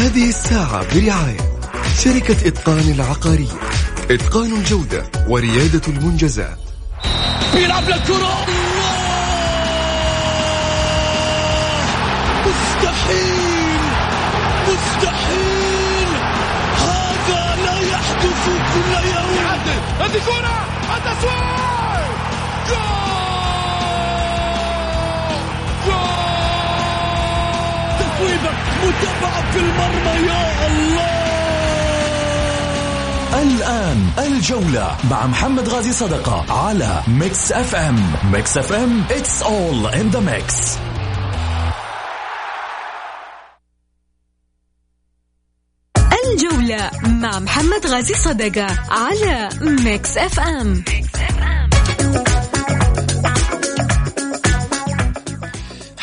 هذه الساعة برعاية شركة إتقان العقارية. إتقان الجودة وريادة المنجزات. بيلعب للكرة مستحيل. مستحيل. هذا لا يحدث كل يوم. هذه كرة. متابعة في المرمى يا الله! الآن الجولة مع محمد غازي صدقة على Mix FM Mix FM it's all in the mix. الجولة مع محمد غازي صدقة على Mix FM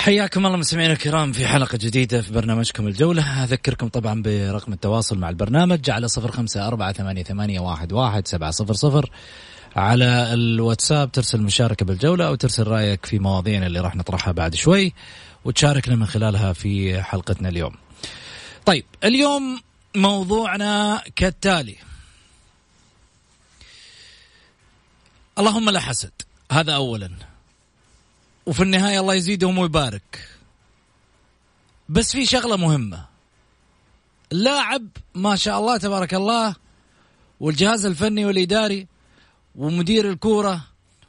حياكم الله مستمعينا الكرام في حلقة جديدة في برنامجكم الجولة. أذكركم طبعا برقم التواصل مع البرنامج على صفر خمسة أربعة ثمانية, واحد سبعة صفر صفر على الواتساب ترسل مشاركة بالجولة أو ترسل رأيك في مواضيعنا اللي راح نطرحها بعد شوي وتشاركنا من خلالها في حلقتنا اليوم. طيب اليوم موضوعنا كالتالي. اللهم لا حسد. هذا أولا. وفي النهاية الله يزيدهم ويبارك. بس في شغلة مهمة. اللاعب ما شاء الله تبارك الله والجهاز الفني والإداري ومدير الكورة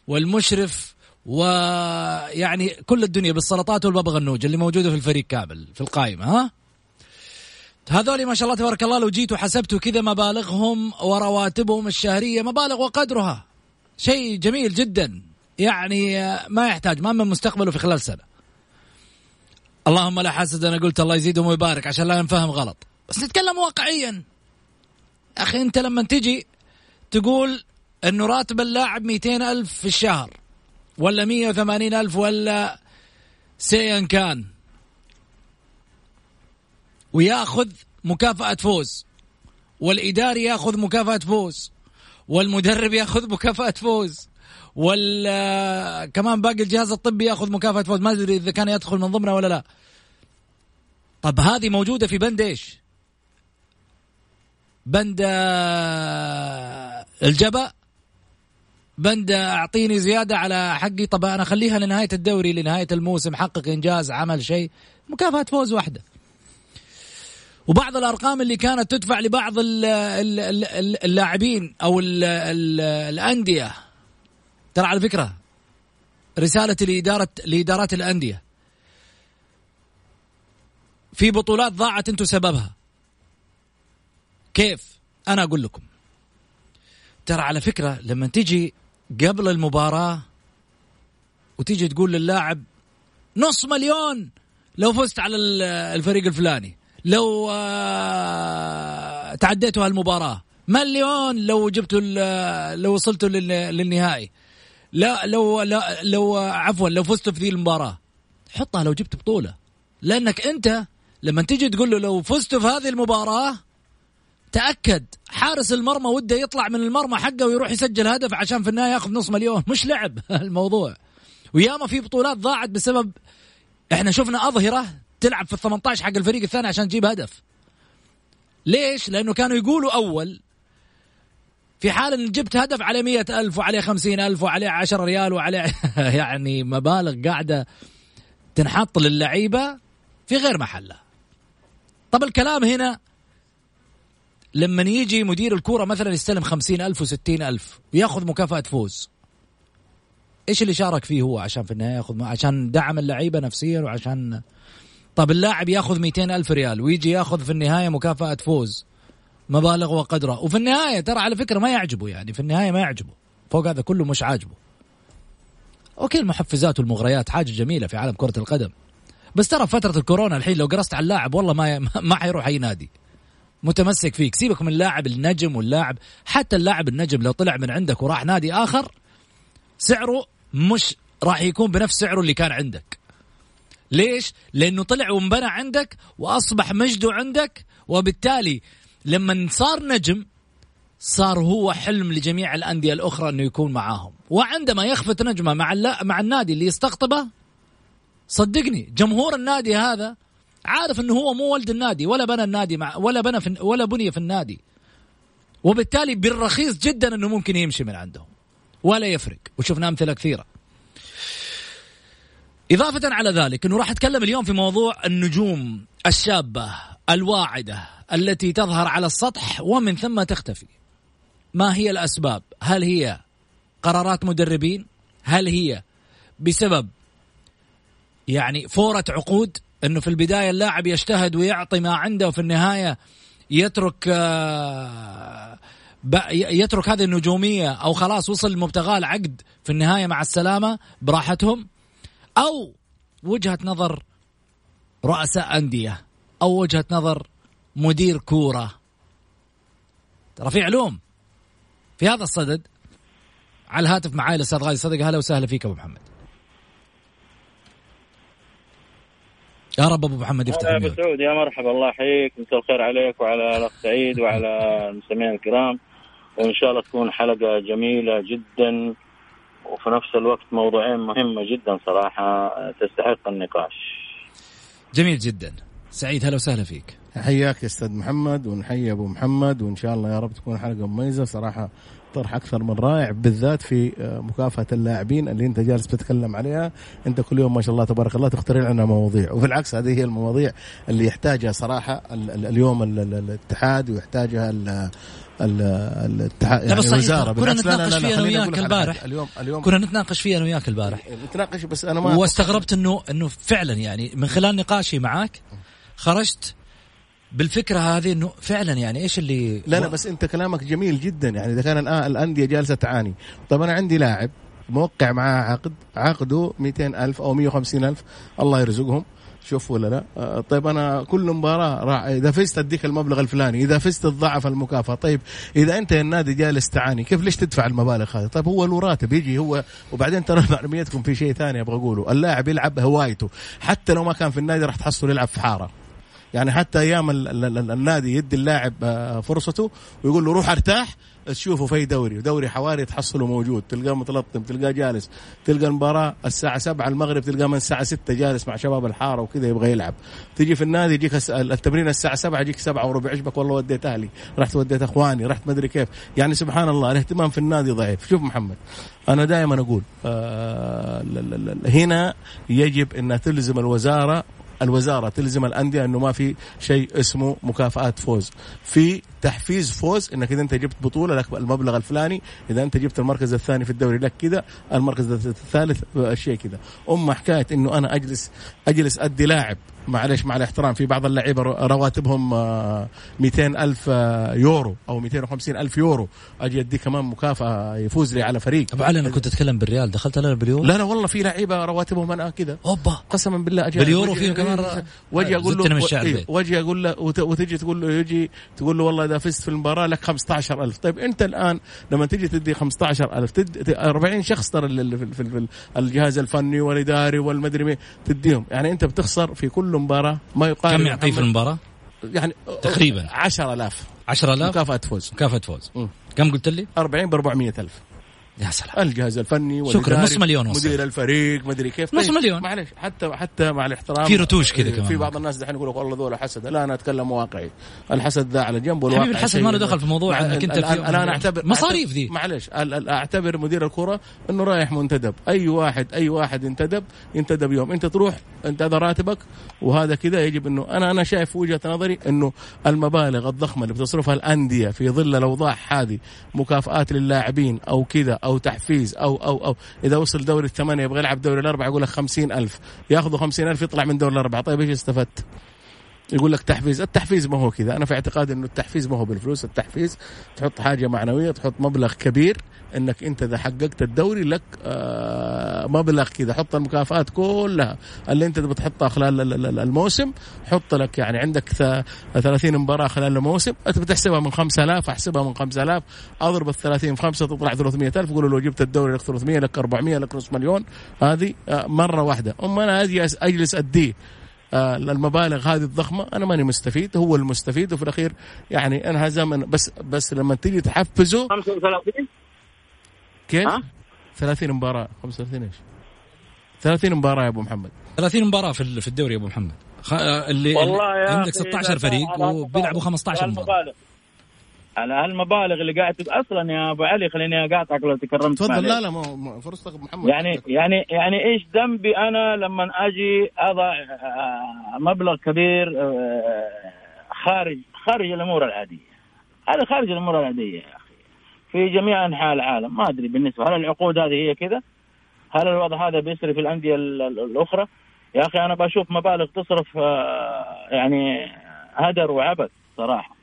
والمشرف ويعني كل الدنيا بالسلطات والببغنوج اللي موجودة في الفريق كامل في القائمة ها؟ هذول ما شاء الله تبارك الله لو جيتوا حسبتوا كذا مبالغهم ورواتبهم الشهرية مبالغ وقدرها. شيء جميل جدا. يعني ما يحتاج. ما من مستقبله في خلال سنة. اللهم لا حسد أنا قلت الله يزيدهم ويبارك عشان لا ينفهم غلط. بس نتكلم واقعيا. أخي أنت لما تجي تقول إنه راتب اللاعب 200 ألف في الشهر ولا 180 ألف ولا سيئا كان وياخذ مكافأة فوز والإداري ياخذ مكافأة فوز والمدرب ياخذ مكافأة فوز ولا كمان باقي الجهاز الطبي ياخذ مكافأة فوز؟ ما أدري إذا كان يدخل من ضمنها ولا لا. طب هذه موجودة في بند إيش؟ بند آه، الجبا بند أعطيني زيادة على حقي. طب أنا أخليها لنهاية الدوري لنهاية الموسم. حقق إنجاز عمل شيء. مكافأة فوز واحدة. وبعض الأرقام اللي كانت تدفع لبعض اللاعبين أو الأندية. ترى على فكرة رسالة لاداره لإدارات الأندية. في بطولات ضاعت أنتم سببها. كيف؟ أنا أقول لكم. ترى على فكرة لما تيجي قبل المباراة وتيجي تقول للاعب نص مليون لو فزت على الفريق الفلاني لو آه، تعديتوا هالمباراة مليون لو جبتوا لو وصلتوا للنهائي. لا لو لا لو عفوا لو فزت في ذي المباراة حطها لو جبت بطولة. لأنك أنت لما تيجي تقول له لو فزت في هذه المباراة تأكد حارس المرمى وده يطلع من المرمى حقه ويروح يسجل هدف عشان في النهاية ياخذ نص مليون. مش لعب الموضوع. وياما في بطولات ضاعت بسبب إحنا شفنا أظهرة تلعب في ال 18 حق الفريق الثاني عشان تجيب هدف. ليش؟ لأنه كانوا يقولوا أول في حال إن جبت هدف عليه مية ألف وعليه خمسين ألف وعليه عشر ريال وعليه يعني مبالغ قاعدة تنحط للعيبة في غير محلها طب الكلام هنا لما يجي مدير الكورة مثلا يستلم خمسين ألف وستين ألف وياخذ مكافأة فوز إيش اللي شارك فيه هو عشان في النهاية ياخذ عشان دعم اللعيبة نفسيا وعشان طب اللاعب ياخذ ميتين ألف ريال ويجي ياخذ في النهاية مكافأة فوز مبالغ وقدره. وفي النهاية ترى على فكرة ما يعجبه يعني. في النهاية ما يعجبه. فوق هذا كله مش عاجبه. أوكي المحفزات والمغريات حاجة جميلة في عالم كرة القدم. بس ترى فترة الكورونا الحين لو قرصت على اللاعب والله ما ما حيروح أي نادي. متمسك فيك. سيبك من اللاعب النجم واللاعب. حتى اللاعب النجم لو طلع من عندك وراح نادي آخر سعره مش راح يكون بنفس سعره اللي كان عندك. ليش؟ لأنه طلع وانبنى عندك وأصبح مجده عندك وبالتالي لما صار نجم صار هو حلم لجميع الأندية الأخرى إنه يكون معاهم. وعندما يخفت نجمه مع مع النادي اللي يستقطبه صدقني جمهور النادي هذا عارف إنه هو مو ولد النادي ولا بنى النادي مع ولا بنى في ولا بني في النادي. وبالتالي بالرخيص جدا إنه ممكن يمشي من عندهم. ولا يفرق. وشفنا امثله كثيره إضافة على ذلك أنه راح أتكلم اليوم في موضوع النجوم الشابة. الواعدة التي تظهر على السطح ومن ثم تختفي. ما هي الأسباب؟ هل هي قرارات مدربين؟ هل هي بسبب يعني فورة عقود؟ إنه في البداية اللاعب يجتهد ويعطي ما عنده وفي النهاية يترك آه، يترك هذه النجومية أو خلاص وصل مبتغاه العقد في النهاية مع السلامة براحتهم أو وجهة نظر رؤساء أندية. أو وجهة نظر مدير كورة ترى في علوم في هذا الصدد على الهاتف معاي الاستاذ غازي صدق أهلا وسهلا فيك أبو محمد يا رب أبو محمد يفتح أبو سعود يا مرحبا الله يحييك مساء الخير عليك وعلى الأخ سعيد وعلى المستمعين الكرام وإن شاء الله تكون حلقة جميلة جدا وفي نفس الوقت موضوعين مهمة جدا صراحة تستحق النقاش. جميل جدا. سعيد هلا وسهلا فيك. حياك يا أستاذ محمد ونحيي أبو محمد وإن شاء الله يا رب تكون حلقة مميزة. صراحة طرح أكثر من رائع بالذات في آه، مكافاه اللاعبين اللي أنت جالس تتكلم عليها. أنت كل يوم ما شاء الله تبارك الله تخترع لنا مواضيع. وفي العكس هذه هي المواضيع اللي يحتاجها صراحة اليوم الاتحاد ويحتاجها الاتحاد يعني الوزارة. كنا نتناقش فيها أنا وياك البارح. اليوم اليوم كنا نتناقش فيها أنا وياك البارح. نتناقش بس أنا ما واستغربت انه إنه فعلا يعني من خلال نقاشي معك خرجت بالفكرة هذه إنه فعلا يعني إيش اللي لا لا بس أنت كلامك جميل جدا. يعني إذا كان الآن الأندية جالسة تعاني. طيب أنا عندي لاعب موقع معاه عقد عقده 200 ألف أو 150 ألف. الله يرزقهم. شوف ولا لا. آه، طيب أنا كل مباراة راح إذا فزت أديك المبلغ الفلاني إذا فزت تضاعف المكافأة. طيب إذا أنت النادي جالس تعاني كيف ليش تدفع المبالغ هذه؟ طيب هو له راتب. يجي هو وبعدين ترى معلوميتكم في شيء ثاني أبغى أقوله. اللاعب يلعب هوايته. حتى لو ما كان في النادي راح تحصل يلعب في حارة. يعني حتى أيام النادي يدي اللاعب آه، فرصته ويقول له روح ارتاح تشوفه في دوري ودوري حواري تحصله موجود تلقاه متلطم تلقاه جالس تلقى المباراة الساعة 7 المغرب تلقاه من الساعة 6 جالس مع شباب الحارة وكذا يبغى يلعب. تيجي في النادي يجيك التمرين الساعة 7 يجيك 7 وربع عشبك والله وديت أهلي رحت وديت أخواني رحت مدري كيف. يعني سبحان الله الاهتمام في النادي ضعيف. شوف محمد أنا دائما أقول آه هنا يجب أن تلزم الوزارة الوزارة تلزم الأندية أنه ما في شيء اسمه مكافآت فوز. في تحفيز فوز إنك إذا أنت جبت بطولة لك المبلغ الفلاني إذا أنت جبت المركز الثاني في الدوري لك كذا المركز الثالث شيء كذا. اما حكاية إنه أنا أجلس أجلس أدي لاعب معلش مع الاحترام في بعض اللعيبة رواتبهم 200 آه، ألف آه، يورو أو 250 ألف يورو. أجي أدي كمان مكافأة يفوز لي على فريق. أبو علي أنا كنت أتكلم بالريال. دخلت أنا باليورو؟ لا لا والله في لعيبة رواتبهم أنا كذا. أوبا. قسما بالله أجي باليورو فيهم كمان واجي أقول له إيه، واجي أقول له وتجي تقول له يجي تقول له والله إذا فزت في المباراة لك 15000 طيب أنت الآن لما تجي تدي 15000 تدي 40 شخص ترى في الجهاز الفني والإداري والمدري تديهم. يعني أنت بتخسر في كل مباراة ما يقارب كم يعطيه في المباراة؟ يعني تقريبا. 10000 10000 مكافأة فوز. مكافأة فوز. م. كم قلت لي؟ 40 ب 400000 يا سلام. الجهاز الفني شكرا. نص مليون وصل. مدير الفريق مدري كيف. نص طيب مليون. معلش حتى حتى مع الاحترام. في رتوش كذا كمان في بعض الناس دحين يقول لك والله ذولا حسد. لا أنا أتكلم واقعي. الحسد ذا على جنب والواقع حبيبي الحسد ما له دخل في موضوع إنك أنت الآن أنا اعتبر مصاريف ذي معلش أعتبر مدير الكرة إنه رايح منتدب. أي واحد أي واحد ينتدب ينتدب يوم. أنت تروح أنت هذا راتبك وهذا كذا. يجب إنه أنا أنا شايف وجهة نظري إنه المبالغ الضخمة اللي بتصرفها الأندية في ظل الأوضاع هذه مكافآت للاعبين أو كذا أو تحفيز أو أو أو. إذا وصل دوري الثمانية يبغى يلعب دوري الأربعة يقول لك خمسين ألف. ياخذوا خمسين ألف يطلع من دوري الأربعة. طيب إيش استفدت؟ يقول لك تحفيز التحفيز ما هو كذا. أنا في اعتقادي إنه التحفيز ما هو بالفلوس التحفيز تحط حاجة معنوية تحط مبلغ كبير إنك أنت إذا حققت الدوري لك آه مبلغ كذا. حط المكافآت كلها. اللي أنت بتحطها خلال الموسم حط لك يعني عندك 30 مباراة خلال الموسم. أنت بتحسبها من 5000 أحسبها من 5000 أضرب ال 30 في 5 تطلع 300000 قولوا لو جبت الدوري لك 300 لك 400 لك نص مليون. هذه آه مرة واحدة. أما أنا أجلس أديه. المبالغ هذه الضخمة أنا ماني مستفيد هو المستفيد وفي الأخير يعني انهزم بس بس لما تيجي تحفزه 35 كيف؟ 30 مباراة. 35 إيش؟ 30 مباراة يا أبو محمد. 30 مباراة في في الدوري يا أبو محمد. خ... اللي والله يا عندك أخي 16 إذا فريق وبيلعبوا 15 على مباراة. على هالمبالغ اللي قاعد أصلا يا أبو علي خليني اقاطعك لو تكرمت تفضل. لا لا مو- فرصتك محمد. يعني يعني يعني إيش ذنبي أنا لما أجي أضع آه، مبلغ كبير آه، خارج خارج الأمور العادية. هذا خارج الأمور العادية يا أخي. في جميع أنحاء العالم. ما أدري بالنسبة هل العقود هذه هي كذا؟ هل الوضع هذا بيصير في الأندية ال- ال- الأخرى؟ يا أخي أنا بشوف مبالغ تصرف آه، يعني هدر وعبث صراحة.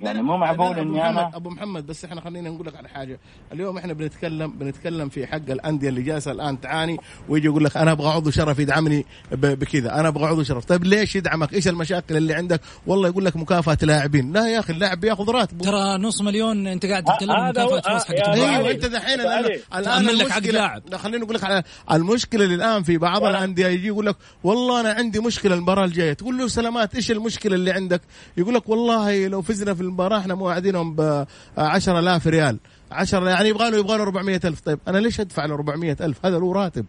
يعني مو معقول إني أنا محمد أبو محمد بس إحنا خلينا نقول لك على حاجة. اليوم إحنا بنتكلم بنتكلم في حق الأندية اللي جالسة الآن تعاني ويجي يقول لك أنا أبغى عضو شرف يدعمني ب- بكذا. أنا أبغى عضو شرف. طيب ليش يدعمك؟ إيش المشاكل اللي عندك؟ والله يقول لك مكافأة لاعبين. لا يا أخي اللاعب بيأخذ راتبه. ترى نص مليون أنت قاعد تتكلم هذا هو- مكافاه فوز آه، الرعاية. أيوه. أنت دحين الآن لك لاعب. لا، خليني أقول لك على المشكلة اللي الآن في بعض الأندية يجي يقول لك والله أنا عندي مشكلة المباراة الجاية. تقول له سلامات إيش المشكلة اللي عندك؟ يقول لك والله لو فزنا في المباراة إحنا موعدينهم ب 10000 ريال. 10 يعني يبغى له يبغى له 400000 طيب أنا ليش أدفع له 400000 هذا له راتب.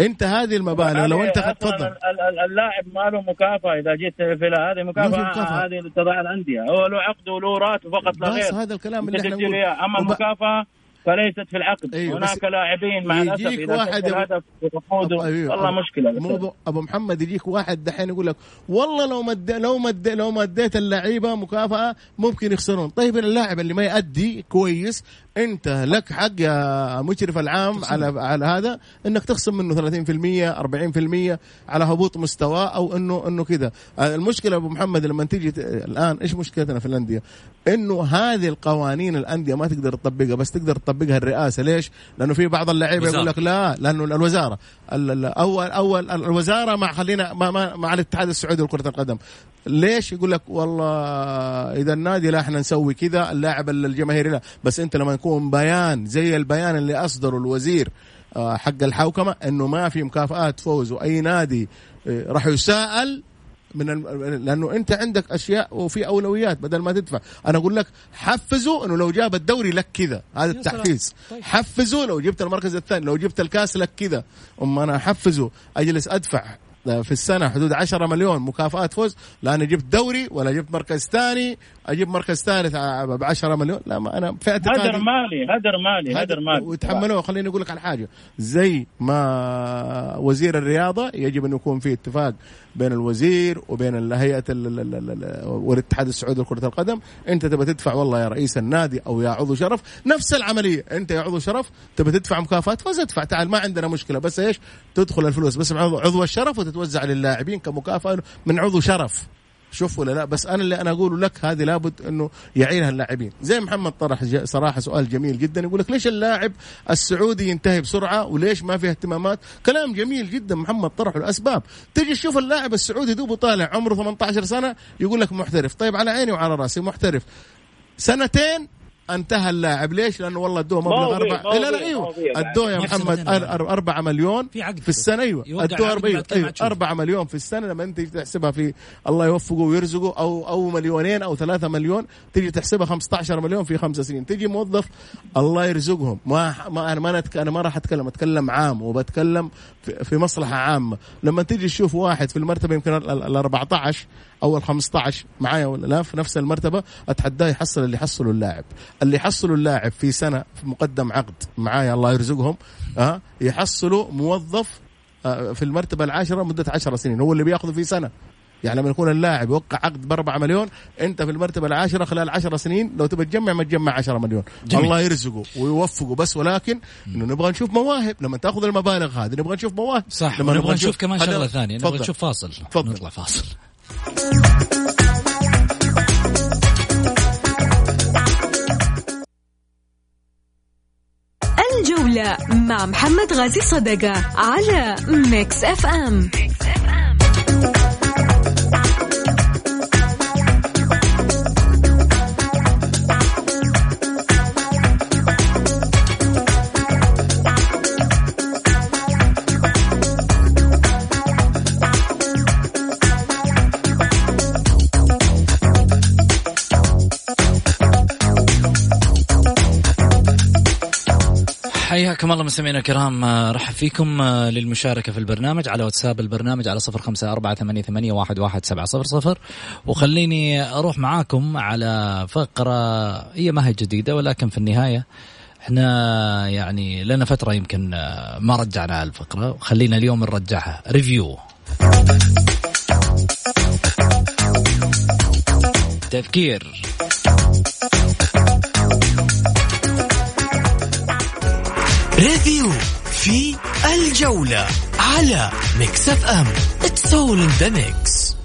أنت هذه المبالغ لو أنت تفضل ال- ال- اللاعب ما له مكافأة. إذا جيت في هذه مكافأة. هذه اللي تضع الأندية. هو له عقد وله راتب فقط لا غير. هذا الكلام اللي إحنا نقول. أما المكافاه فليست في العقد أيوة، بس هناك لاعبين مع الأسف يجيك واحد سجل يبغى- هدف يفقده أيوة. والله أبو- مشكلة مو ابو أبو محمد يجيك واحد دحين يقول لك والله لو مد لو مد لو مديت اللعيبة مكافأة ممكن يخسرون طيب اللاعب اللي ما يأدي كويس انت لك حق يا مشرف العام على على هذا انك تخصم منه 30% 40% على هبوط مستواه أو انه إنه كذا المشكلة أبو محمد لما تيجي الآن إيش مشكلتنا في الأندية؟ إنه هذه القوانين الأندية ما تقدر تطبقها بس تقدر تطبقها الرئاسة. ليش؟ لأنه في بعض اللعيبة. يقول لك لا لأنه الوزارة. ال- ال- اول اول الوزارة مع خلينا مع, مع الاتحاد السعودي لكرة القدم. ليش يقول لك والله إذا النادي لا إحنا نسوي كذا اللاعب الجماهيري لا. بس أنت لما يكون بيان زي البيان اللي أصدره الوزير آه، حق الحوكمة إنه ما في مكافآت فوز وأي نادي آه، راح يساءل من الم... لأنه أنت عندك أشياء وفي أولويات بدل ما تدفع. أنا أقول لك حفزوا إنه لو جاب الدوري لك كذا. هذا. التحفيز. طيب. حفزوا لو جبت المركز الثاني لو جبت الكاس لك كذا. أما أنا أحفزه أجلس أدفع في السنة حدود 10 مليون مكافآت فوز. لا أنا جبت دوري ولا جبت مركز ثاني. أجيب مركز ثالث ب 10 مليون. لا ما أنا في اعتقادي هدر مالي هدر مالي هدر مالي. ويتحملوه خليني أقول لك على حاجة. زي ما وزير الرياضة يجب انه يكون في اتفاق بين الوزير وبين هيئة ال- ال- ال- ال- والاتحاد السعودي لكرة القدم. أنت تبى تدفع والله يا رئيس النادي أو يا عضو شرف. نفس العملية. أنت يا عضو شرف تبى تدفع مكافاه فاز ادفع. تعال ما عندنا مشكلة. بس إيش؟ تدخل الفلوس. بس عضو الشرف وتتوزع للاعبين كمكافأة من عضو شرف. شوف ولا لا؟ بس أنا اللي أنا أقوله لك هذه لابد إنه يعينها اللاعبين. زي محمد طرح صراحة سؤال جميل جدا يقول لك ليش اللاعب السعودي ينتهي بسرعة وليش ما في اهتمامات؟ كلام جميل جدا محمد طرح الأسباب. تجي تشوف اللاعب السعودي دوبه طالع عمره 18 سنة يقول لك محترف. طيب على عيني وعلى رأسي محترف. سنتين انتهى اللاعب ليش؟ لأنه والله ادوه مبلغ أربع لا لا أيوه. ادوه يا محمد سنتين بعد. أر- أربعة مليون في عقد في السنة أيوه ادوه العقد أربعة بعد كده أيوه ما تشوف. 4 مليون في السنة لما أنت تيجي تحسبها في الله يوفقه ويرزقه أو أو مليونين أو ثلاثة مليون تيجي تحسبها 15 مليون في خمسة سنين تيجي موظف الله يرزقهم ما ما أنا ما. أنا ما راح أتكلم أتكلم عام وبتكلم في, في مصلحة عامة لما تيجي تشوف واحد في المرتبة يمكن ال ال- ال 14 أو ال 15 معايا ولا لا في نفس المرتبة أتحداه يحصل اللي يحصله اللاعب. اللي يحصله اللاعب في سنة في مقدم عقد معايا الله يرزقهم ها يحصلوا موظف آه، في المرتبة العاشرة مدة 10 سنين هو اللي بياخذه في سنة. يعني لما يكون اللاعب يوقع عقد ب 4 مليون أنت في المرتبة العاشرة خلال 10 سنين لو تبى تجمع ما تجمع 10 مليون. جميل. الله يرزقه ويوفقه بس ولكن إنه نبغى نشوف مواهب. لما تأخذ المبالغ هذه نبغى نشوف مواهب. صح لما نبغى نشوف كمان شغلة ثانية نبغى. نشوف فاصل. تفضل. نطلع فاصل. الجولة مع محمد غازي صدقة على ميكس أف أم. حيا حياكم الله مستمعينا الكرام آه، رحب فيكم آه، للمشاركة في البرنامج على واتساب البرنامج على صفر خمسة أربعة ثمانية, ثمانية واحد, واحد سبعة صفر صفر. وخليني أروح معاكم على فقرة هي ما هي جديدة ولكن في النهاية إحنا يعني لنا فترة يمكن آه، ما رجعنا الفقرة. وخلينا اليوم نرجعها. ريفيو. تفكير. review في الجولة على Mix FM. it's all the mix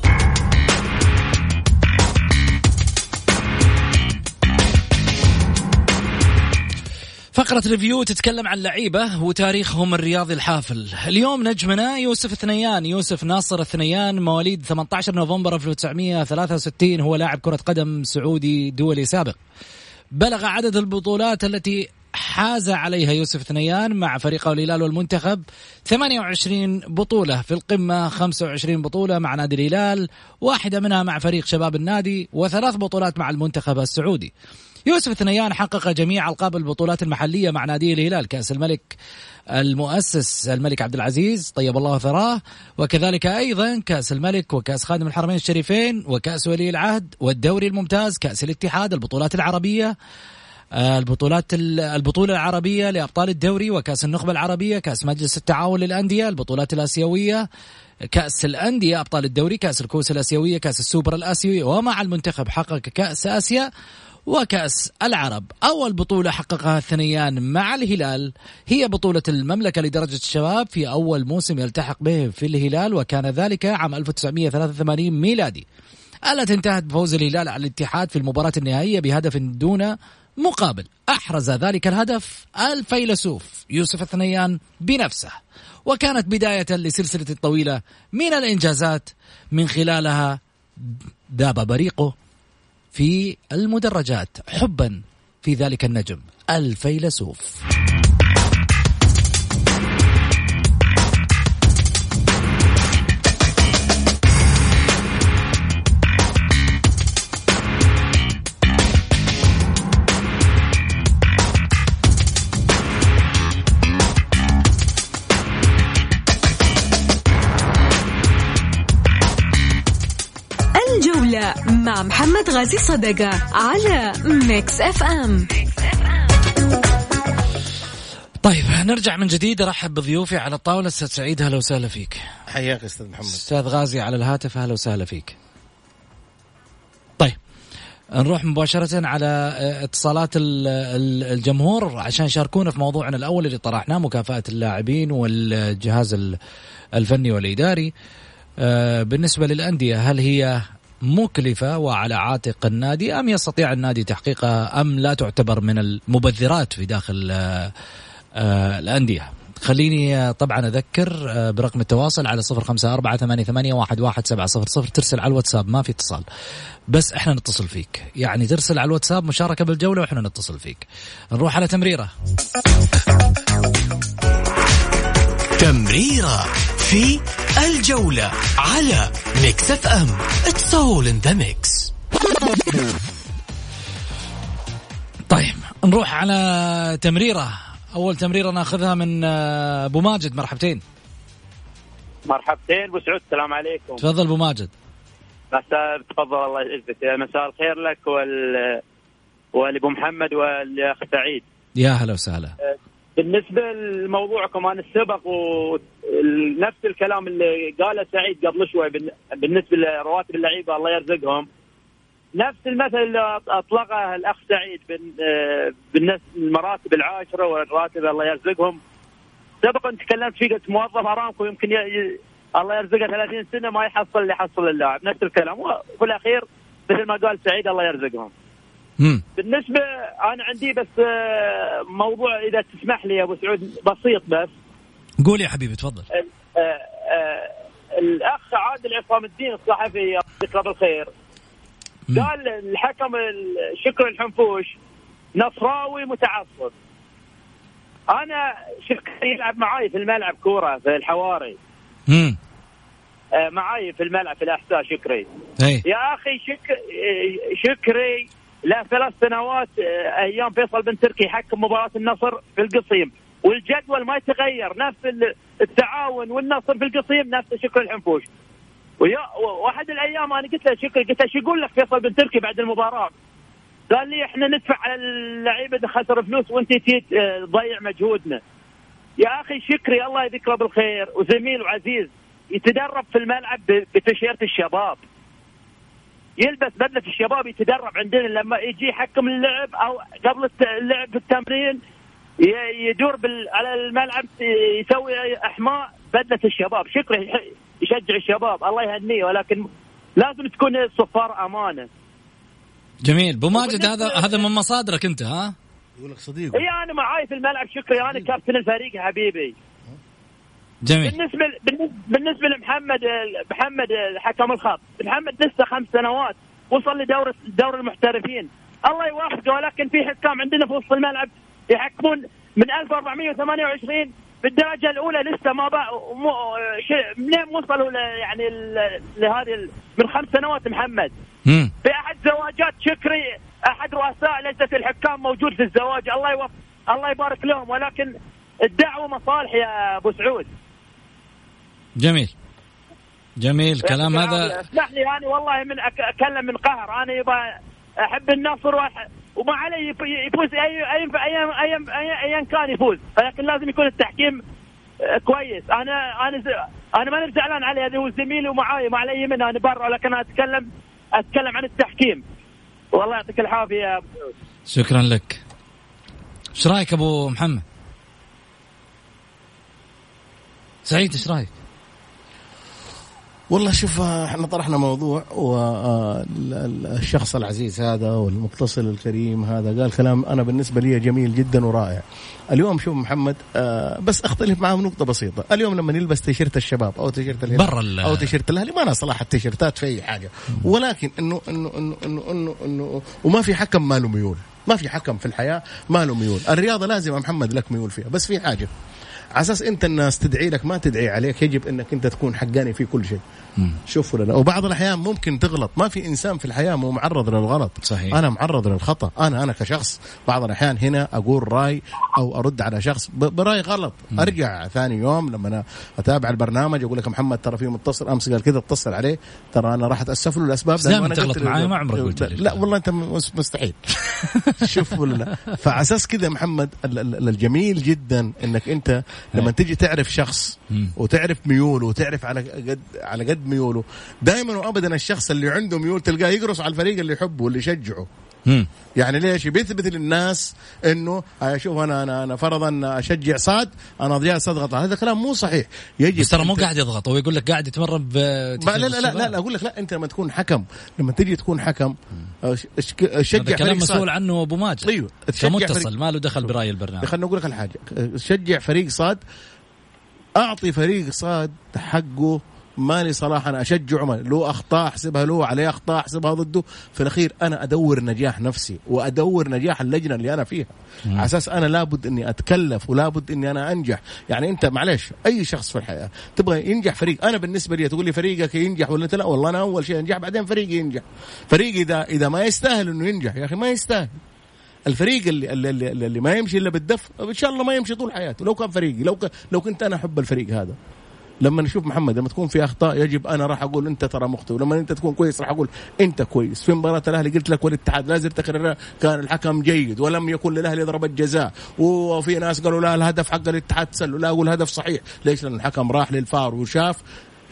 فقرة review تتكلم عن لعيبة وتاريخهم الرياضي الحافل. اليوم نجمنا يوسف الثنيان يوسف ناصر الثنيان مواليد 18 نوفمبر 1963 هو لاعب كرة قدم سعودي دولي سابق. بلغ عدد البطولات التي حاز عليها يوسف ثنيان مع فريقه الهلال والمنتخب. 28 بطولة في القمة 25 بطولة مع نادي الهلال واحدة منها مع فريق شباب النادي وثلاث بطولات مع المنتخب السعودي. يوسف ثنيان حقق جميع ألقاب البطولات المحلية مع نادي الهلال. كأس الملك المؤسس الملك عبد العزيز طيب الله ثراه. وكذلك أيضا كأس الملك وكأس خادم الحرمين الشريفين وكأس ولي العهد والدوري الممتاز كأس الاتحاد البطولات العربية. البطولات البطولة العربية لأبطال الدوري وكأس النخبة العربية كأس مجلس التعاون للأندية البطولات الآسيوية كأس الأندية أبطال الدوري كأس الكؤوس الآسيوية كأس السوبر الآسيوي ومع المنتخب حقق كأس آسيا وكأس العرب. أول بطولة حققها الثنيان مع الهلال هي بطولة المملكة لدرجة الشباب في أول موسم يلتحق به في الهلال وكان ذلك عام 1983 ميلادي. التي انتهت بفوز الهلال على الاتحاد في المباراة النهائية بهدف دون مقابل. أحرز ذلك الهدف الفيلسوف يوسف الثنيان بنفسه. وكانت بداية لسلسلة طويلة من الإنجازات من خلالها داب بريقه في المدرجات حبا في ذلك النجم الفيلسوف. غازي صدقة على Mix FM طيب نرجع من جديد. أرحب بضيوفي على الطاولة. أستاذ سعيد أهلا وسهلا فيك. حياك أستاذ محمد. أستاذ غازي على الهاتف أهلا وسهلا فيك. طيب نروح مباشرة على اتصالات الجمهور عشان يشاركونا في موضوعنا الأول اللي طرحناه مكافأة اللاعبين والجهاز الفني والإداري. آه، بالنسبة للأندية هل هي مكلفة وعلى عاتق النادي أم يستطيع النادي تحقيقها أم لا تعتبر من المبذرات في داخل آه، آه، الأندية؟ خليني آه، طبعا أذكر برقم التواصل على صفر خمسة أربعة ثمانية, ثمانية واحد, واحد سبعة صفر صفر ترسل على الواتساب ما في اتصال. بس إحنا نتصل فيك. يعني ترسل على الواتساب مشاركة بالجولة وإحنا نتصل فيك. نروح على تمريرة. تمريرة. في الجولة على Mix FM it's all in the mix طيب نروح على تمريرة. أول تمريرة ناخذها من آه، أبو ماجد. مرحبتين. مرحبتين أبو سعود السلام عليكم. تفضل أبو ماجد. مساء تفضل الله يعزك. مساء الخير لك وال ولابو محمد والأخ سعيد. يا هلا وسهلا. أه، بالنسبة لموضوعكم أنا السبق ونفس الكلام اللي قاله سعيد قبل شوي بالنسبة لرواتب اللعيبة الله يرزقهم. نفس المثل اللي أطلقه الأخ سعيد بالنسبة للمراتب العاشرة والراتب الله يرزقهم. سبقا تكلمت فيه قلت موظف أرامكو يمكن ي... الله يرزقه 30 سنة ما يحصل اللي يحصل اللاعب. نفس الكلام. وفي الأخير مثل ما قال سعيد الله يرزقهم. بالنسبة أنا عندي بس آه، موضوع إذا تسمح لي يا أبو سعود بسيط بس. قول يا حبيبي تفضل. آه، آه، الأخ عادل عصام الدين الصحفي يعطيك بالخير. قال الحكم شكر الحنفوش نصراوي متعصب. أنا شكري يلعب معاي في الملعب كورة في الحواري. امم معاي في الملعب في الأحساء شكري. هي. يا أخي شك... شكري له ثلاث سنوات آه، أيام فيصل بن تركي حكم مباراة النصر في القصيم والجدول ما يتغير نفس ال- التعاون والنصر في القصيم نفس شكر الحنفوش ويا وأحد الأيام أنا قلت له شكري قلت له شو يقول لك فيصل بن تركي بعد المباراة؟ قال لي إحنا ندفع على اللعيبة اللي خسر فلوس وأنت تيت آه، تضيع مجهودنا. يا أخي شكري الله يذكره بالخير وزميل وعزيز يتدرب في الملعب بتيشيرت الشباب. يلبس بدلة الشباب يتدرب عندنا لما يجي يحكم اللعب أو قبل اللعب في التمرين يدور بال... على الملعب يسوي أحماء بدلة الشباب. شكله يح- يشجع الشباب. الله يهنيه. ولكن لازم تكون الصفار أمانة. جميل. أبو ماجد هذا هذا من مصادرك أنت ها؟ يقول لك صديق. اي أنا معاي في الملعب. شكري أنا كابتن الفريق حبيبي. جميل. بالنسبة بالنسبة, بالنسبة لمحمد محمد حكم الخط. محمد لسه خمس سنوات وصل لدور دور المحترفين. الله يوافقه ولكن في حكام عندنا في وسط الملعب يحكمون من 1428 بالدرجه الأولى لسه ما بقى مو منين وصلوا يعني لهذه من خمس سنوات محمد؟ مم. في أحد زواجات شكري أحد رؤساء لجنة الحكام موجود في الزواج. الله يوفق الله يبارك لهم ولكن الدعوة مصالح يا أبو سعود. جميل. جميل. كلام هذا اسمح لي أنا والله من أتكلم من قهر. أنا يبغى أحب النصر. وما علي يف- يفوز اي اي اي اي اي, أي كان يفوز. لكن لازم يكون التحكيم آه، كويس. أنا أنا. أنا ماني زعلان عليه هذا هو زميلي ومعاي ما علي منه أنا برا لكن اتكلم أتكلم عن التحكيم. والله يعطيك العافية يا أبو سعود شكرا لك. إيش رأيك أبو محمد؟ سعيد إيش رأيك؟ والله شوف آه، إحنا طرحنا موضوع والشخص العزيز هذا والمتصل الكريم هذا قال كلام أنا بالنسبة لي جميل جدا ورائع. اليوم شوف محمد آه، بس أختلف معاه نقطه بسيطة، اليوم لما يلبس تيشيرت الشباب أو تيشيرت الهلال برا أو تيشيرت الأهلي ما أنا صلاح التيشيرتات في أي حاجة، ولكن إنه إنه إنه إنه إنه, إنه وما في حكم ما له ميول، ما في حكم في الحياة ما له ميول، الرياضة لازم يا محمد لك ميول فيها، بس في حاجة. على أساس أنت الناس تدعي لك ما تدعي عليك يجب أنك أنت تكون حقاني في كل شيء. شوف ولا لا وبعض الأحيان ممكن تغلط. ما في إنسان في الحياة مو معرض للغلط. صحيح. أنا معرض للخطأ. أنا أنا كشخص. بعض الأحيان هنا أقول رأي أو أرد على شخص برأي غلط. أرجع ثاني يوم لما أنا أتابع البرنامج أقول لك محمد ترى في متصل. أمس قال كذا اتصل عليه. ترى أنا راح أتأسف له الأسباب أنا تغلط معاي، ما عمرك قلت. لا والله أنت مس- مستحيل. شوف ولا لا فعلى أساس كذا محمد ال- ال- الجميل جدا إنك أنت لما تجي تعرف شخص وتعرف ميوله وتعرف على قد على قد ميوله. دائما وابدا الشخص اللي عنده ميول تلقاه يقرص على الفريق اللي يحبه واللي يشجعه. مم. يعني ليش؟ بيثبت للناس إنه آه، شوف أنا أنا أنا فرضا أشجع صاد أنا جالس اضغط هذا كلام مو صحيح. يجب بس ترى مو قاعد يضغط. هو يقول لك قاعد يتمرن ب لا لا لا, لا, لا أقول لك لا أنت لما تكون حكم لما تجي تكون حكم آه، شجع كلام فريق صاد مسؤول عنه أبو ماجد. أيوه كمتصل ما له دخل برأي البرنامج. خليني أقول لك على حاجة. شجع فريق صاد أعطي فريق صاد حقه مالي صلاح أنا اشجعه ما- له أخطاء أحسبها له عليه أخطاء أحسبها ضده في الأخير أنا أدور نجاح نفسي وأدور نجاح اللجنة اللي أنا فيها. على أساس أنا لابد إني أتكلف ولابد إني أنا أنجح. يعني أنت معلش أي شخص في الحياة تبغى ينجح فريق أنا بالنسبة لي تقول لي فريقك ينجح ولا أنت؟ لا والله أنا أول شيء أنجح بعدين فريقي ينجح. فريقي إذا إذا ما يستاهل إنه ينجح يا أخي ما يستاهل. الفريق اللي, اللي, اللي, اللي ما يمشي إلا بالدف إن شاء الله ما يمشي طول حياته. لو كان فريقي لو ك... لو كنت أنا أحب الفريق هذا. لما نشوف محمد لما تكون في أخطاء يجب أنا راح أقول أنت ترى مخطئ ولما أنت تكون كويس راح أقول أنت كويس. في مباراة الأهلي قلت لك والاتحاد لازم تكرر كان الحكم جيد ولم يكن للأهلي ضربة جزاء. وفي ناس قالوا لا الهدف حق الاتحاد تسلل لا أقول الهدف صحيح. ليش؟ لأن الحكم راح للفار وشاف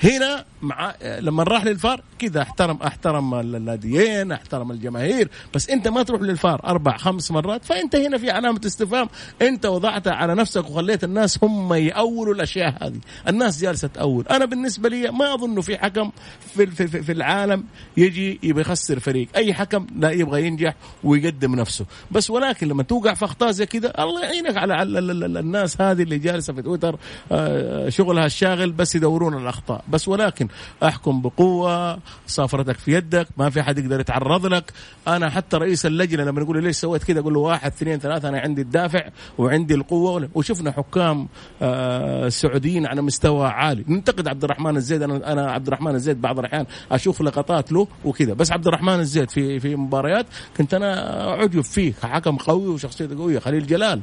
هنا مع لما راح للفار كذا احترم احترم الناديين احترم الجماهير. بس انت ما تروح للفار أربع خمس مرات فأنت هنا في علامة استفهام. انت وضعتها على نفسك وخليت الناس هم يأولوا الأشياء هذه. الناس جالسة تأول. أنا بالنسبة لي ما أظن في حكم في في, في, في العالم يجي يبغى يخسر فريق. أي حكم لا يبغى ينجح ويقدم نفسه. بس ولكن لما توقع في أخطاء زي كذا الله يعينك على على- ال- ال- الناس هذه اللي جالسة في تويتر آه، شغلها الشاغل بس يدورون الأخطاء. بس ولكن أحكم بقوة صافرتك في يدك ما في حد يقدر يتعرض لك. أنا حتى رئيس اللجنة لما يقول لي ليش سويت كذا أقول له واحد اثنين ثلاثة أنا عندي الدافع وعندي القوة. وشفنا حكام آه، سعوديين على مستوى عالي. ننتقد عبد الرحمن الزيد أنا أنا عبد الرحمن الزيد بعض الأحيان أشوف لقطات له وكذا. بس عبد الرحمن الزيد في في مباريات كنت أنا عجب فيه حكم قوي وشخصيته قوية خليل جلال.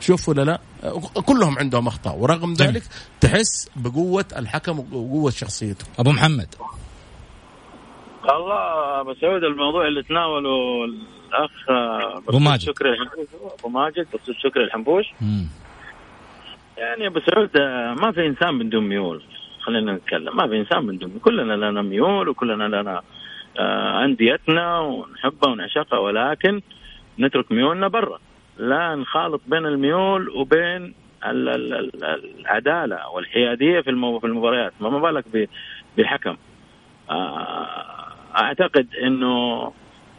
شوف ولا لا. كلهم عندهم أخطاء. ورغم ذلك تحس بقوة الحكم وقوة شخصيته. أبو محمد. الله أبو سعود الموضوع اللي تناوله الأخ أبو ماجد. شكري الحنبوش أبو ماجد دكتور شكري الحنبوش. يعني أبو سعود ما في إنسان من دون ميول. خلينا نتكلم. ما في إنسان من دون كلنا لنا ميول وكلنا لنا آه، أنديتنا ونحبها ونعشقها. ولكن نترك ميولنا برا. لا نخالط بين الميول وبين العدالة والحيادية في المباريات ما بالك بحكم آه، أعتقد إنه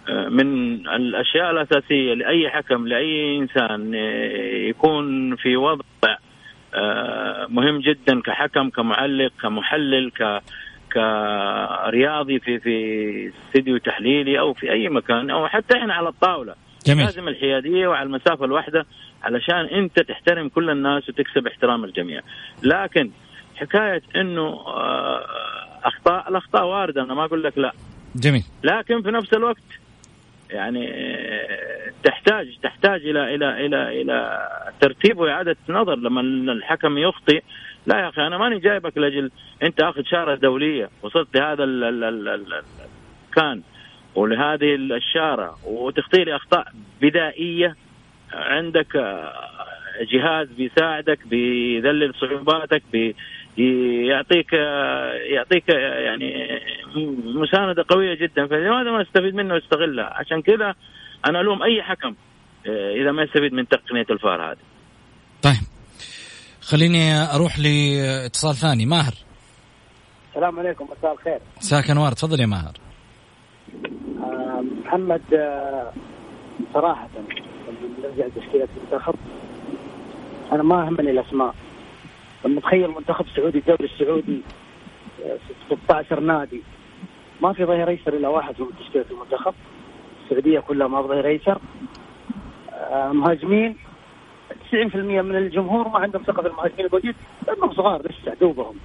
آه، من الأشياء الأساسية لأي حكم لأي إنسان يكون في وضع مهم جدا كحكم كمعلق كمحلل ك كرياضي في في استديو تحليلي أو في أي مكان أو حتى إحنا على الطاولة. جميل. لازم الحيادية وعلى المسافة الواحدة علشان انت تحترم كل الناس وتكسب احترام الجميع. لكن حكاية انه آه، أخطاء الأخطاء واردة أنا ما أقول لك لا. جميل. لكن في نفس الوقت يعني تحتاج تحتاج إلى إلى إلى إلى ترتيب وإعادة نظر. لما الحكم يخطئ لا يا أخي أنا ماني جايبك لأجل أنت آخذ شارة دولية وصلت لهذا كان. ولهذه الشاره وتخطي لي أخطاء بدائية عندك آه، جهاز بيساعدك بيذلل صعوباتك بيعطيك آه، يعطيك آه، يعني مساندة قوية جدا. فلماذا ما استفيد منه واستغلها عشان كذا أنا ألوم أي حكم إذا ما يستفيد من تقنية الفار هذه. طيب. خليني أروح لاتصال ثاني. ماهر. السلام عليكم. مساء الخير. مساك أنوار. تفضل يا ماهر. آه محمد آه صراحة نرجع تشكيلة المنتخب. أنا ما همني الأسماء. لما تخيل منتخب سعودي الدوري السعودي 16 آه، نادي. ما في ظهير أيسر إلا واحد في تشكيلة المنتخب. السعودية كلها ما ظهير أيسر. آه مهاجمين. 90% من الجمهور ما عندهم ثقة في المهاجمين الموجودين لانهم صغار لسه دوبهم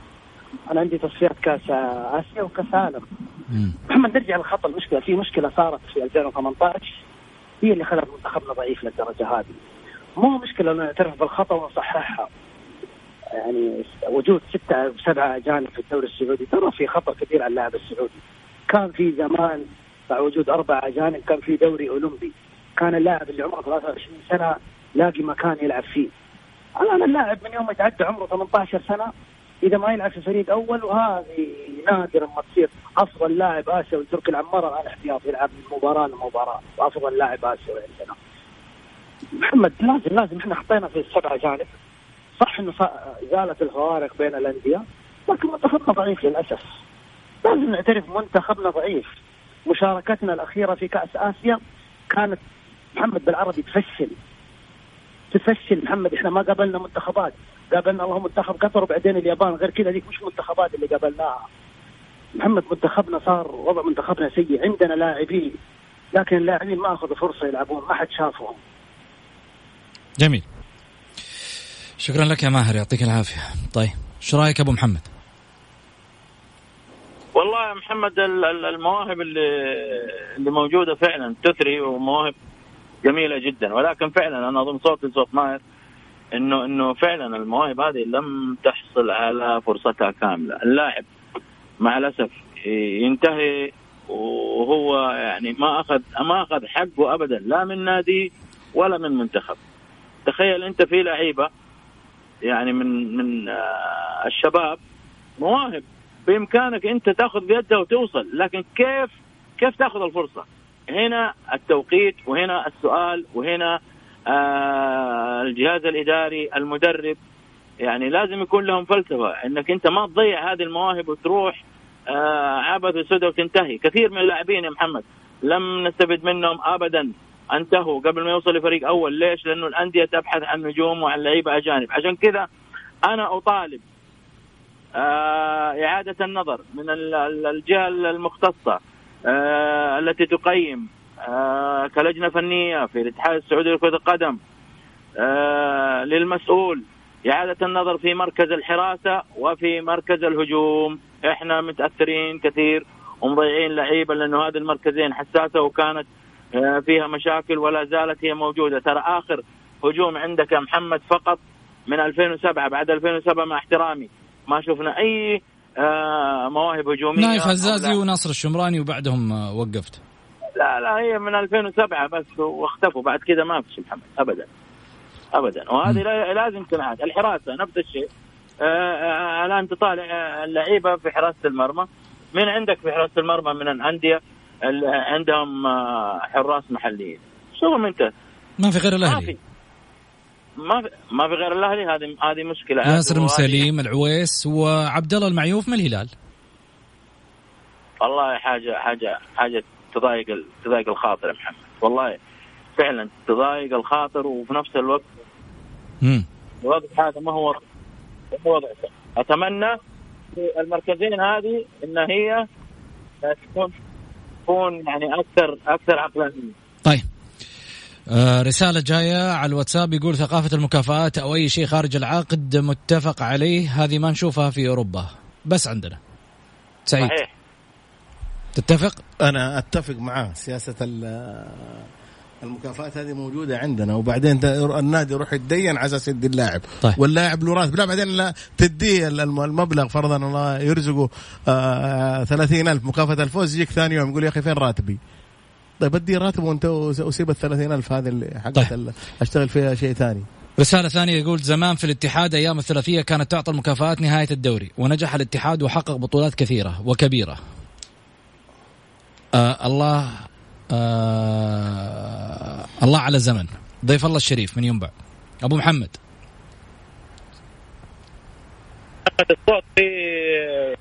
أنا عندي تصفيات كأس آسيا وكأس عالم. محمد نرجع للخط المشكلة في مشكلة صارت في 2018 هي اللي خلت منتخبنا ضعيف للدرجة هذه. مو مشكلة نعترف بالخطأ ونصححها. يعني وجود ستة سبعة أجانب في الدوري السعودي ترى في خطر كبير على اللاعب السعودي. كان في زمان مع وجود أربع أجانب كان في دوري أولمبي. كان اللاعب اللي عمره 23 سنة لاقي مكان يلعب فيه. الآن اللاعب من يوم يتعدى عمره 18 سنة إذا ما يلعب في فريق أول وهذه نادرا ما تصير. أفضل لاعب آسيوي تركي العمار الان احتياط يلعب من مباراة لمباراة. وأفضل لاعب آسيوي عندنا. محمد لازم لازم إحنا حطينا في السبعة جانب. صح إنه زالت الفوارق بين الأندية لكن منتخبنا ضعيف للأسف. لازم نعترف منتخبنا ضعيف. مشاركتنا الأخيرة في كأس آسيا كانت محمد بالعربي تفشل. تفشل محمد إحنا ما قابلنا منتخبات. قابلنا اللهم منتخب قطر وبعدين اليابان. غير كذا ذيك مش منتخبات اللي قابلناها. محمد منتخبنا صار وضع منتخبنا سيء عندنا لاعبين لكن اللاعبين ما أخذوا فرصة يلعبون ما حد شافهم. جميل. شكرا لك يا ماهر يعطيك العافية. طيب شو رأيك أبو محمد؟ والله يا محمد المواهب اللي اللي موجودة فعلا تثري ومواهب جميلة جدا. ولكن فعلا أنا أظن صوتي صوت ماهر. انه إنه فعلا المواهب هذه لم تحصل على فرصتها كاملة، اللاعب مع الأسف ينتهي وهو يعني ما اخذ ما أخذ حقه ابدا لا من نادي ولا من منتخب. تخيل أنت في لعيبة يعني من من آه، الشباب مواهب بإمكانك أنت تأخذ بيدها وتوصل لكن كيف كيف تأخذ الفرصة؟ هنا التوقيت وهنا السؤال وهنا الجهاز الإداري المدرب. يعني لازم يكون لهم فلسفة إنك أنت ما تضيع هذه المواهب وتروح آه عبث وسدى وتنتهي. كثير من اللاعبين يا محمد لم نستفد منهم ابدا. انتهوا قبل ما يوصل لفريق أول. ليش؟ لأنه الأندية تبحث عن نجوم وعن لعيبة أجانب. عشان كذا أنا أطالب آه إعادة النظر من الجهة المختصة آه التي تقيم آه كلجنة فنية في الاتحاد السعودي لكرة القدم. آه للمسؤول. إعادة النظر في مركز الحراسة وفي مركز الهجوم. إحنا متأثرين كثير ومضيعين لعيبة لأنه هذه المركزين حساسة وكانت آه، فيها مشاكل ولا زالت هي موجودة. ترى آخر هجوم عندك يا محمد فقط من 2007 بعد 2007 مع احترامي. ما شفنا أي آه، مواهب هجومية نايف هزازي. وناصر الشمراني وبعدهم وقفت. لا لا هي من 2007 بس واختفوا. بعد كذا ما في شيء محمد ابدا. ابدا. وهذه لا- لازم تنعاد الحراسة نفس الشيء. آه، آه، الآن تطالع اللعيبة في حراسة المرمى. من عندك في حراسة المرمى؟ من الأندية ال- عندهم آه، حراس محليين. شوفهم أنت؟ ما في غير ما الاهلي في. ما في ما في غير الأهلي؟ هذه هذه مشكلة. ياسر وهذه- مسليم العويس وعبد الله المعيوف من الهلال؟ والله حاجة حاجة حاجة تضايق تضايق الخاطر يا محمد. والله فعلا تضايق الخاطر وفي نفس الوقت مم. الوضع هذا ما هو وضع. أتمنى في المركزين هذه إن هي تكون تكون يعني أكثر أكثر عقلانيه طيب. آه رسالة جاية على الواتساب يقول ثقافة المكافآت أو أي شيء خارج العقد متفق عليه هذه ما نشوفها في أوروبا بس عندنا. سعيد. صحيح. تتفق؟ أنا أتفق معاه سياسة ال- المكافآت هذه موجودة عندنا وبعدين النادي يروح يتدين على أساس يدي اللاعب طيب. واللاعب له راتب لا بعدين لا تديه الم- المبلغ فرضا الله يرزقه آه 30000 مكافأة الفوز يجيك ثاني يوم يقول يا أخي فين راتبي؟ طيب ادي راتب وأنت وسيب ال 30000 هذه اللي حقت طيب. أشتغل فيها شيء ثاني رسالة ثانية يقول زمان في الاتحاد أيام الثلاثية كانت تعطى المكافآت نهاية الدوري ونجح الاتحاد وحقق بطولات كثيرة وكبيرة آه الله آه الله على زمن. ضيف الله الشريف من ينبع. أبو محمد. الصوت في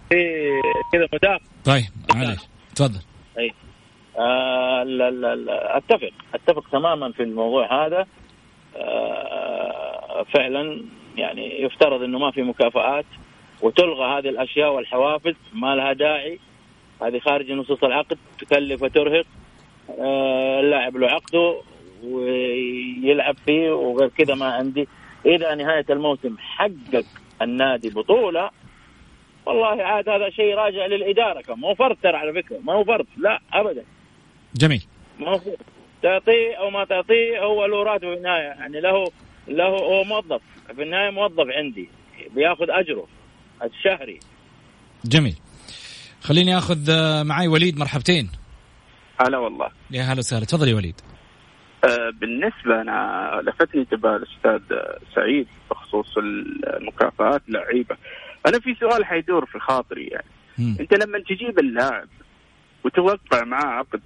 في كذا مداخل. طيب معليش. تفضل. أي. آه لا لا لا أتفق. أتفق تماما في الموضوع هذا. آه فعلا يعني يفترض إنه ما في مكافآت وتلغى هذه الأشياء والحوافز ما لها داعي. هذه خارج نصوص العقد تكلف وترهق. آه اللاعب له عقده ويلعب فيه وغير كذا ما عندي. اذا نهاية الموسم حقق النادي بطولة والله عاد هذا شيء راجع للإدارة كم مو فرض ترى على فكرة ما هو فرض لا ابدا. جميل. ما هو فرض تعطيه أو ما تعطيه هو له راتب في النهاية. يعني له له هو موظف. في النهاية موظف عندي بياخذ أجره الشهري. جميل. خليني آخذ آه، معي وليد مرحبتين. هلا والله. يا هلا وسهلا. تفضل يا وليد. آه، بالنسبة أنا لفتني انتباه الأستاذ سعيد بخصوص المكافآت لعيبة. أنا في سؤال حيدور في خاطري يعني. مم. أنت لما تجيب اللاعب وتوقع معاه عقد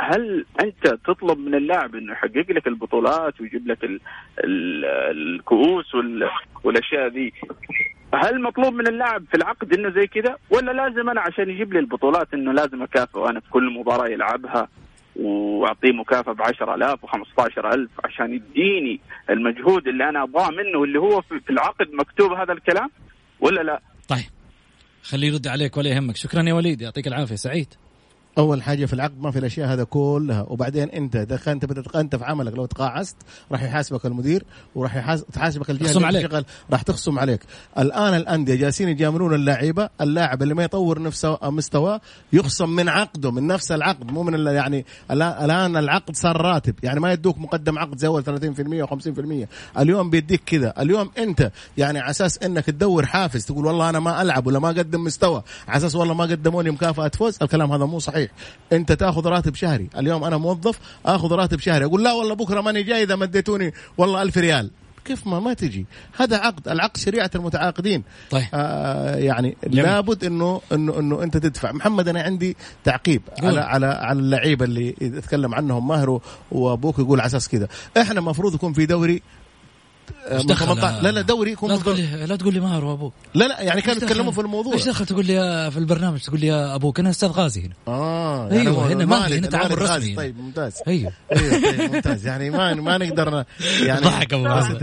هل أنت تطلب من اللاعب أنه يحقق لك البطولات ويجيب لك ال ال الكؤوس وال والأشياء ذي؟ هل مطلوب من اللاعب في العقد إنه زي كذا؟ ولا لازم أنا عشان يجيب لي البطولات إنه لازم أكافئه أنا في كل مباراة يلعبها وأعطيه مكافأة ب 10000 و 15000 عشان يديني المجهود اللي أنا أبغاه منه واللي هو في العقد مكتوب هذا الكلام؟ ولا لا؟ طيب خليه يرد عليك ولا يهمك. شكرا يا وليد يعطيك العافية. سعيد. أول حاجة في العقد ما في الأشياء هذا كلها. وبعدين أنت إذا أنت بدك أنت في عملك لو تقاعست راح يحاسبك المدير وراح يحاس- تحاسبك الجهة تخصم اللي. تشتغل راح تخصم عليك. الآن الأندية جالسين يجاملون اللعيبه اللاعب اللي ما يطور نفسه مستواه يخصم من عقده من نفس العقد مو من يعني الآن العقد صار راتب. يعني ما يدوك مقدم عقد زي أول 30% و50% اليوم بيديك كذا. اليوم أنت يعني على أساس إنك تدور حافز تقول والله أنا ما ألعب ولا ما أقدم مستوى على أساس والله ما قدموا لي مكافأة فوز الكلام هذا مو صحيح. انت تاخذ راتب شهري. اليوم أنا موظف اخذ راتب شهري. أقول لا والله بكره ماني جاي اذا ما اديتوني والله ألف ريال. كيف ما ما تجي. هذا عقد. العقد شريعة المتعاقدين. طيب. آه يعني جميل. لابد انه انه انه انت تدفع. محمد أنا عندي تعقيب قول. على على على اللعيبة اللي يتكلم عنهم ماهر وأبوك يقول على أساس كذا. إحنا المفروض يكون في دوري من دخل؟ 18 لا لا دوري يكون لا تقول لي لا تقول لي ماهر وابوك لا لا يعني كانوا يتكلموا؟ في الموضوع. إيش دخل؟ تقول لي في البرنامج تقول لي يا أبوك. أنا أستاذ غازي هنا. آه أيوة، هو هنا ما هنا تعامل رسمي غازي. طيب ممتاز. أيوه. أيوه طيب ممتاز. يعني ما ما نقدر يعني ضحك أبو محمد.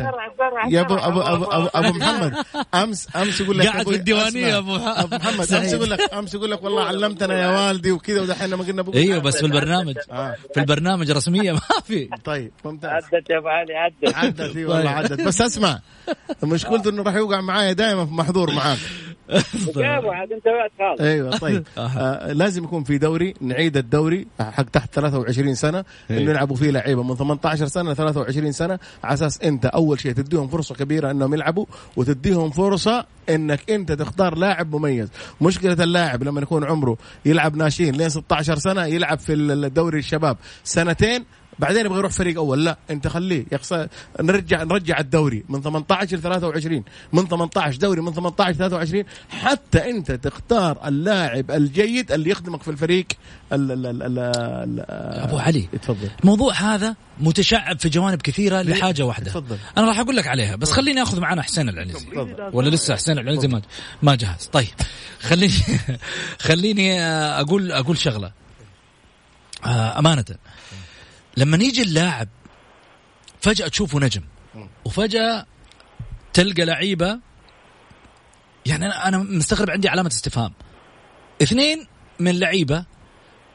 يا ابو ابو ابو, أبو, أبو محمد امس أمس يقول لك قاعد في ح- أبو محمد أمس. يقول لك أمس يقول لك والله علمتنا يا والدي وكذا ودحين لما قلنا أبوك. أيوه بس في البرنامج. آه. في البرنامج رسمية ما في. طيب ممتاز. عدت يا أبو علي عدت. عدت اي والله طيب. عدت بس أسمع مشكلته إنه راح يوقع معايا دائما في محظور معاك. عاد انتبهت خالص. أيوه طيب. آه لازم يكون في دوري نعيد الدوري حق تحت 23 سنة إيه. إنه يلعبوا فيه لعيبة. من 18 سنة ل 23 سنة على أساس أنت أول شيء تديهم فرصة كبيرة إنهم يلعبوا وتديهم فرصة إنك أنت تختار لاعب مميز. مشكلة اللاعب لما يكون عمره يلعب ناشئين لين 16 سنة يلعب في الدوري الشباب سنتين بعدين يبغى يروح فريق أول. لا أنت خليه. يخسر نرجع نرجع الدوري من 18 ل 23 من 18 دوري من 18 ل 23 حتى أنت تختار اللاعب الجيد اللي يخدمك في الفريق ال ال ال ال ال أبو علي تفضل الموضوع هذا متشعب في جوانب كثيرة لحاجة واحدة. تفضل. أنا راح أقول لك عليها بس خليني أخذ معنا حسين العنزي. ولا لسه حسين العنزي ما ما جهز. طيب خليني خليني أقول أقول شغلة. آه، أمانة. لما يجي اللاعب فجأة تشوفه نجم وفجأة تلقى لعيبة يعني أنا أنا مستغرب عندي علامة استفهام. اثنين من لعيبة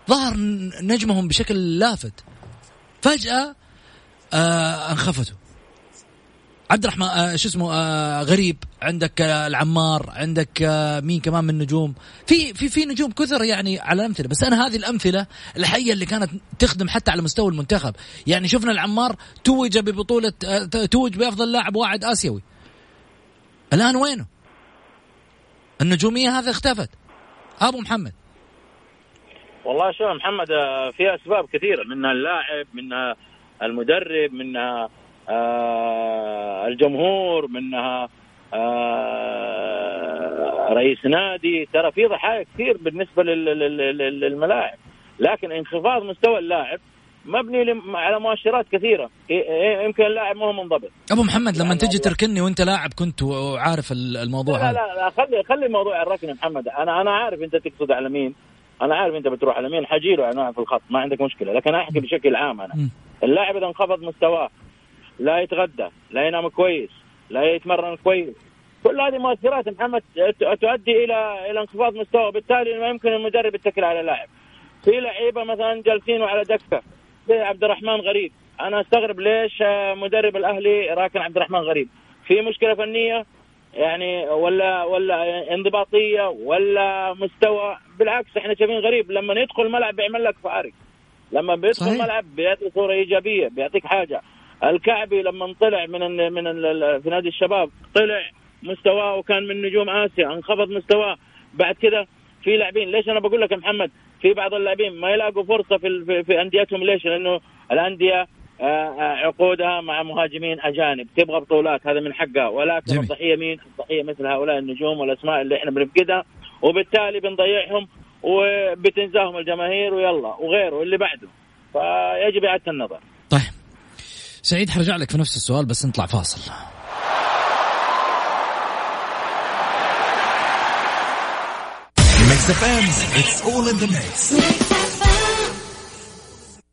ظهر نجمهم بشكل لافت. فجأة آه انخفتوا عبد الرحمن آه شو اسمه آه غريب. عندك آه العمار عندك آه مين كمان من النجوم؟ في في في نجوم كثر يعني على الأمثلة بس أنا هذه الأمثلة الحية اللي كانت تخدم حتى على مستوى المنتخب. يعني شفنا العمار توج ببطولة آه توج بأفضل لاعب واحد آسيوي. الآن وينه؟ النجومية هذا اختفت. أبو محمد. والله شوف محمد آه، في أسباب كثيرة منها اللاعب منها المدرب منها آه الجمهور منها آه رئيس نادي. ترى في ضحايا كثير بالنسبة لل- لل- لل- للملاعب. لكن انخفاض مستوى اللاعب مبني على مؤشرات كثيرة. يمكن اللاعب ما هو منضبط. أبو محمد لما لا، تجي لا. تركني وأنت لاعب كنت وعارف ال- الموضوع لا هذا. لا لا خلي خلي موضوع الركن محمد. أنا أنا عارف أنت تقصد على مين. أنا عارف أنت بتروح على مين. حجيله أنا في الخط ما عندك مشكلة. لكن أحكي بشكل عام أنا. اللاعب إذا انخفض مستواه لا يتغدى لا ينام كويس لا يتمرن كويس. كل هذه مؤثرات محمد تؤدي إلى إلى انخفاض مستوى بالتالي ما يمكن المدرب يتكل على لاعب. في لعيبة مثلا جالسين على دكة. زي عبد الرحمن غريب. أنا أستغرب ليش مدرب الأهلي راكن عبد الرحمن غريب؟ في مشكلة فنية؟ يعني ولا ولا انضباطية؟ ولا مستوى؟ بالعكس إحنا شايفين غريب. لما يدخل الملعب بيعمل لك فارق. لما بيدخل. الملعب بيعطي صورة إيجابية بيعطيك حاجة. الكعبي لما طلع من ال من ال في نادي الشباب طلع مستواه وكان من نجوم آسيا انخفض مستواه بعد كذا في لاعبين ليش أنا بقول لك يا محمد في بعض اللاعبين ما يلاقوا فرصة في في, في أنديتهم ليش؟ لأنه الأندية آه، آه، عقودها مع مهاجمين أجانب تبغى بطولات هذا من حقها ولكن جميل. الضحية مين؟ الضحية مثل هؤلاء النجوم والأسماء اللي إحنا بنفقدها وبالتالي بنضيعهم وبتنزاهم الجماهير ويلا وغيره اللي بعده فيجب إعادة النظر سعيد حرجع لك في نفس السؤال بس نطلع فاصل.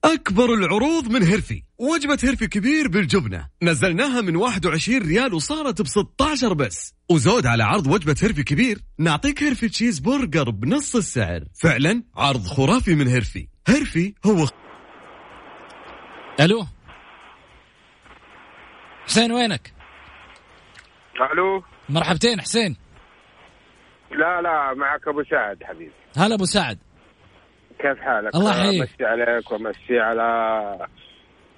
أكبر العروض من هيرفي. وجبة هيرفي كبير بالجبنة. نزلناها من 21 ريال وصارت ب 16 بس. وزود على عرض وجبة هيرفي كبير نعطيك هيرفي تشيز برجر بنص السعر. فعلا عرض خرافي من هيرفي. هيرفي هو ألو؟ حسين وينك؟ ألو؟ مرحبتين حسين. لا لا معك أبو سعد حبيبي. هلا أبو سعد. كيف حالك؟ الله يحييك. امسي عليك وامسي على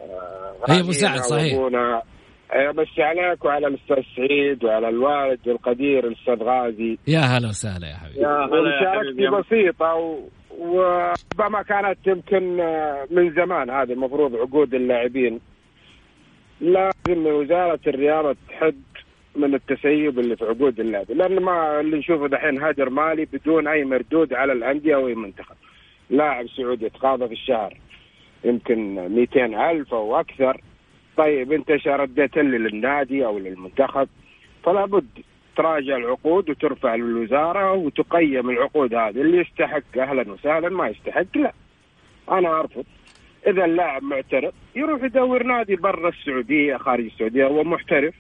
آه، أي أبو سعد، صحيح. امسي عليك وعلى الأستاذ سعيد وعلى الوالد القدير الأستاذ غازي. يا هلا وسهلا يا حبيبي. ومشاركتي بسيطة و- وربما كانت يمكن آه، من زمان هذه المفروض عقود اللاعبين. لازم وزارة الرياضة تحد من التسيب اللي في عقود اللاعبين لأن ما اللي نشوفه دحين هدر مالي بدون أي مردود على الأندية أو أي منتخب. لاعب سعودي يتقاضى في الشهر يمكن 200 ألف أو أكثر. طيب أنت إيش رديت لي للنادي أو للمنتخب؟ فلا بد تراجع العقود وترفع للوزارة وتقيم العقود هذه. اللي يستحق أهلا وسهلا ما يستحق لا. أنا أرفض. إذا اللاعب معترف يروح يدور نادي برا السعودية خارج السعودية هو محترف.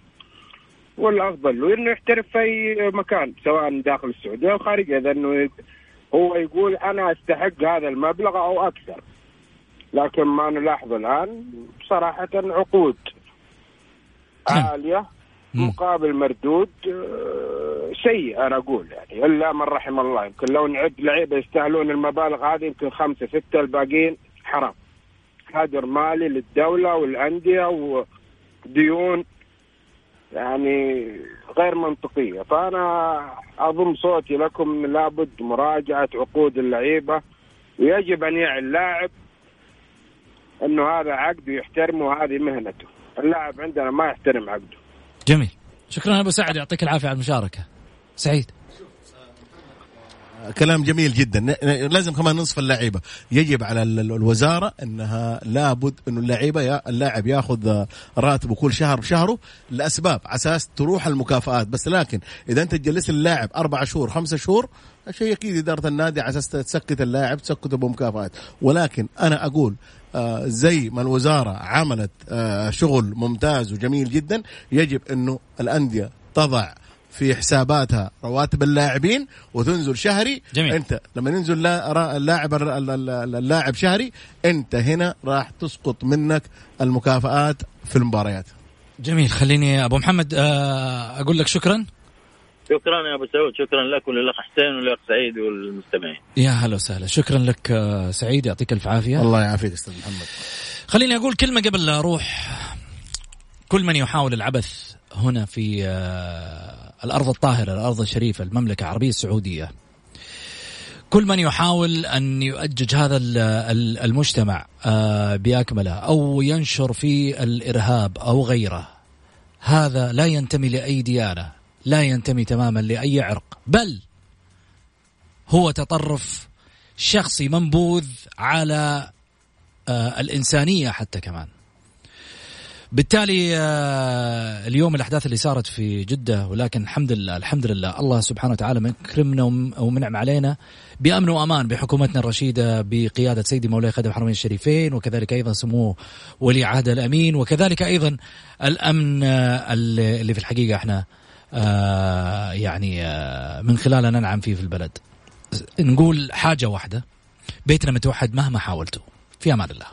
والأفضل له إنه يحترف في أي مكان سواء داخل السعودية أو خارجها إذا إنه ي- هو يقول أنا أستحق هذا المبلغ أو أكثر. لكن ما نلاحظ الآن صراحة عقود عالية مقابل مردود آه، سيء أنا أقول يعني. إلا من رحم الله يمكن لو نعد لعيبة يستاهلون المبالغ هذه يمكن خمسة ستة الباقيين حرام. هدر مالي للدولة والأندية وديون يعني غير منطقية. فأنا أضم صوتي لكم لابد مراجعة عقود اللعيبة. ويجب أن يعي اللاعب إنه هذا عقد يحترمه وهذه مهنته. اللاعب عندنا ما يحترم عقده. جميل. شكرا أبو سعد يعطيك العافية على المشاركة. سعيد. كلام جميل جدا. لازم كمان نصف اللعيبة. يجب على الوزارة إنها لابد إنه اللعيبة اللاعب ياخذ راتبه كل شهر بشهره لأسباب أساس تروح المكافآت. بس لكن إذا أنت تجلس اللاعب أربع شهور خمسة شهور شيء أكيد إدارة النادي على أساس تسكت اللاعب تسكته بمكافآت ولكن أنا أقول آه زي ما الوزارة عملت آه شغل ممتاز وجميل جدا يجب إنه الأندية تضع في حساباتها رواتب اللاعبين وتنزل شهري. جميل. انت لما ينزل اللاعب اللاعب شهري انت هنا راح تسقط منك المكافآت في المباريات. جميل. خليني أبو محمد آه، أقول لك شكرا. شكرا يا أبو سعود. شكرا لك وللأخ حسين وللأخ سعيد والمستمعين. يا هلا وسهلا. شكرا لك آه، سعيد. يعطيك الف عافية. الله يعافيك أستاذ محمد. خليني أقول كلمة قبل لا أروح. كل من يحاول العبث هنا في آه، الأرض الطاهرة الأرض الشريفة المملكة العربية السعودية. كل من يحاول أن يؤجج هذا المجتمع بأكمله أو ينشر في الإرهاب أو غيره هذا لا ينتمي لأي ديانة لا ينتمي تماما لأي عرق بل هو تطرف شخصي منبوذ على آه، الإنسانية حتى كمان. بالتالي آه، اليوم الأحداث اللي صارت في جدة ولكن الحمد لله الحمد لله الله سبحانه وتعالى مكرمنا ومنعم علينا بأمن وأمان بحكومتنا الرشيدة بقيادة سيدي مولاي خادم الحرمين الشريفين وكذلك أيضا سموه ولي عهد الأمين وكذلك أيضا الأمن آه، اللي في الحقيقة إحنا آه، يعني من خلاله ننعم فيه في البلد. نقول حاجة واحدة بيتنا متوحد مهما حاولتوا. في أمان الله.